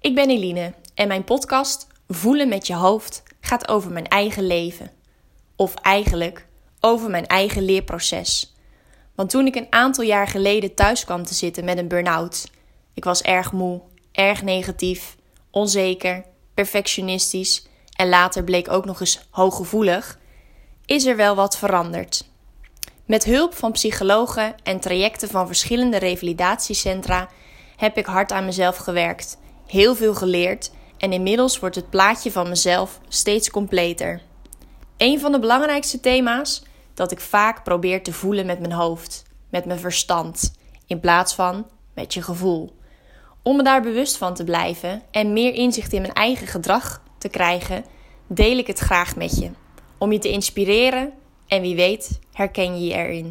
Ik ben Eline en mijn podcast Voelen met je hoofd gaat over mijn eigen leven. Of eigenlijk over mijn eigen leerproces. Want toen ik een aantal jaar geleden thuis kwam te zitten met een burn-out, ik was erg moe, erg negatief, onzeker, perfectionistisch en later bleek ook nog eens hooggevoelig, is er wel wat veranderd. Met hulp van psychologen en trajecten van verschillende revalidatiecentra heb ik hard aan mezelf gewerkt, heel veel geleerd en inmiddels wordt het plaatje van mezelf steeds completer. Een van de belangrijkste thema's dat ik vaak probeer te voelen met mijn hoofd, met mijn verstand, in plaats van met je gevoel. Om me daar bewust van te blijven en meer inzicht in mijn eigen gedrag te krijgen, deel ik het graag met je. Om je te inspireren en wie weet herken je je erin.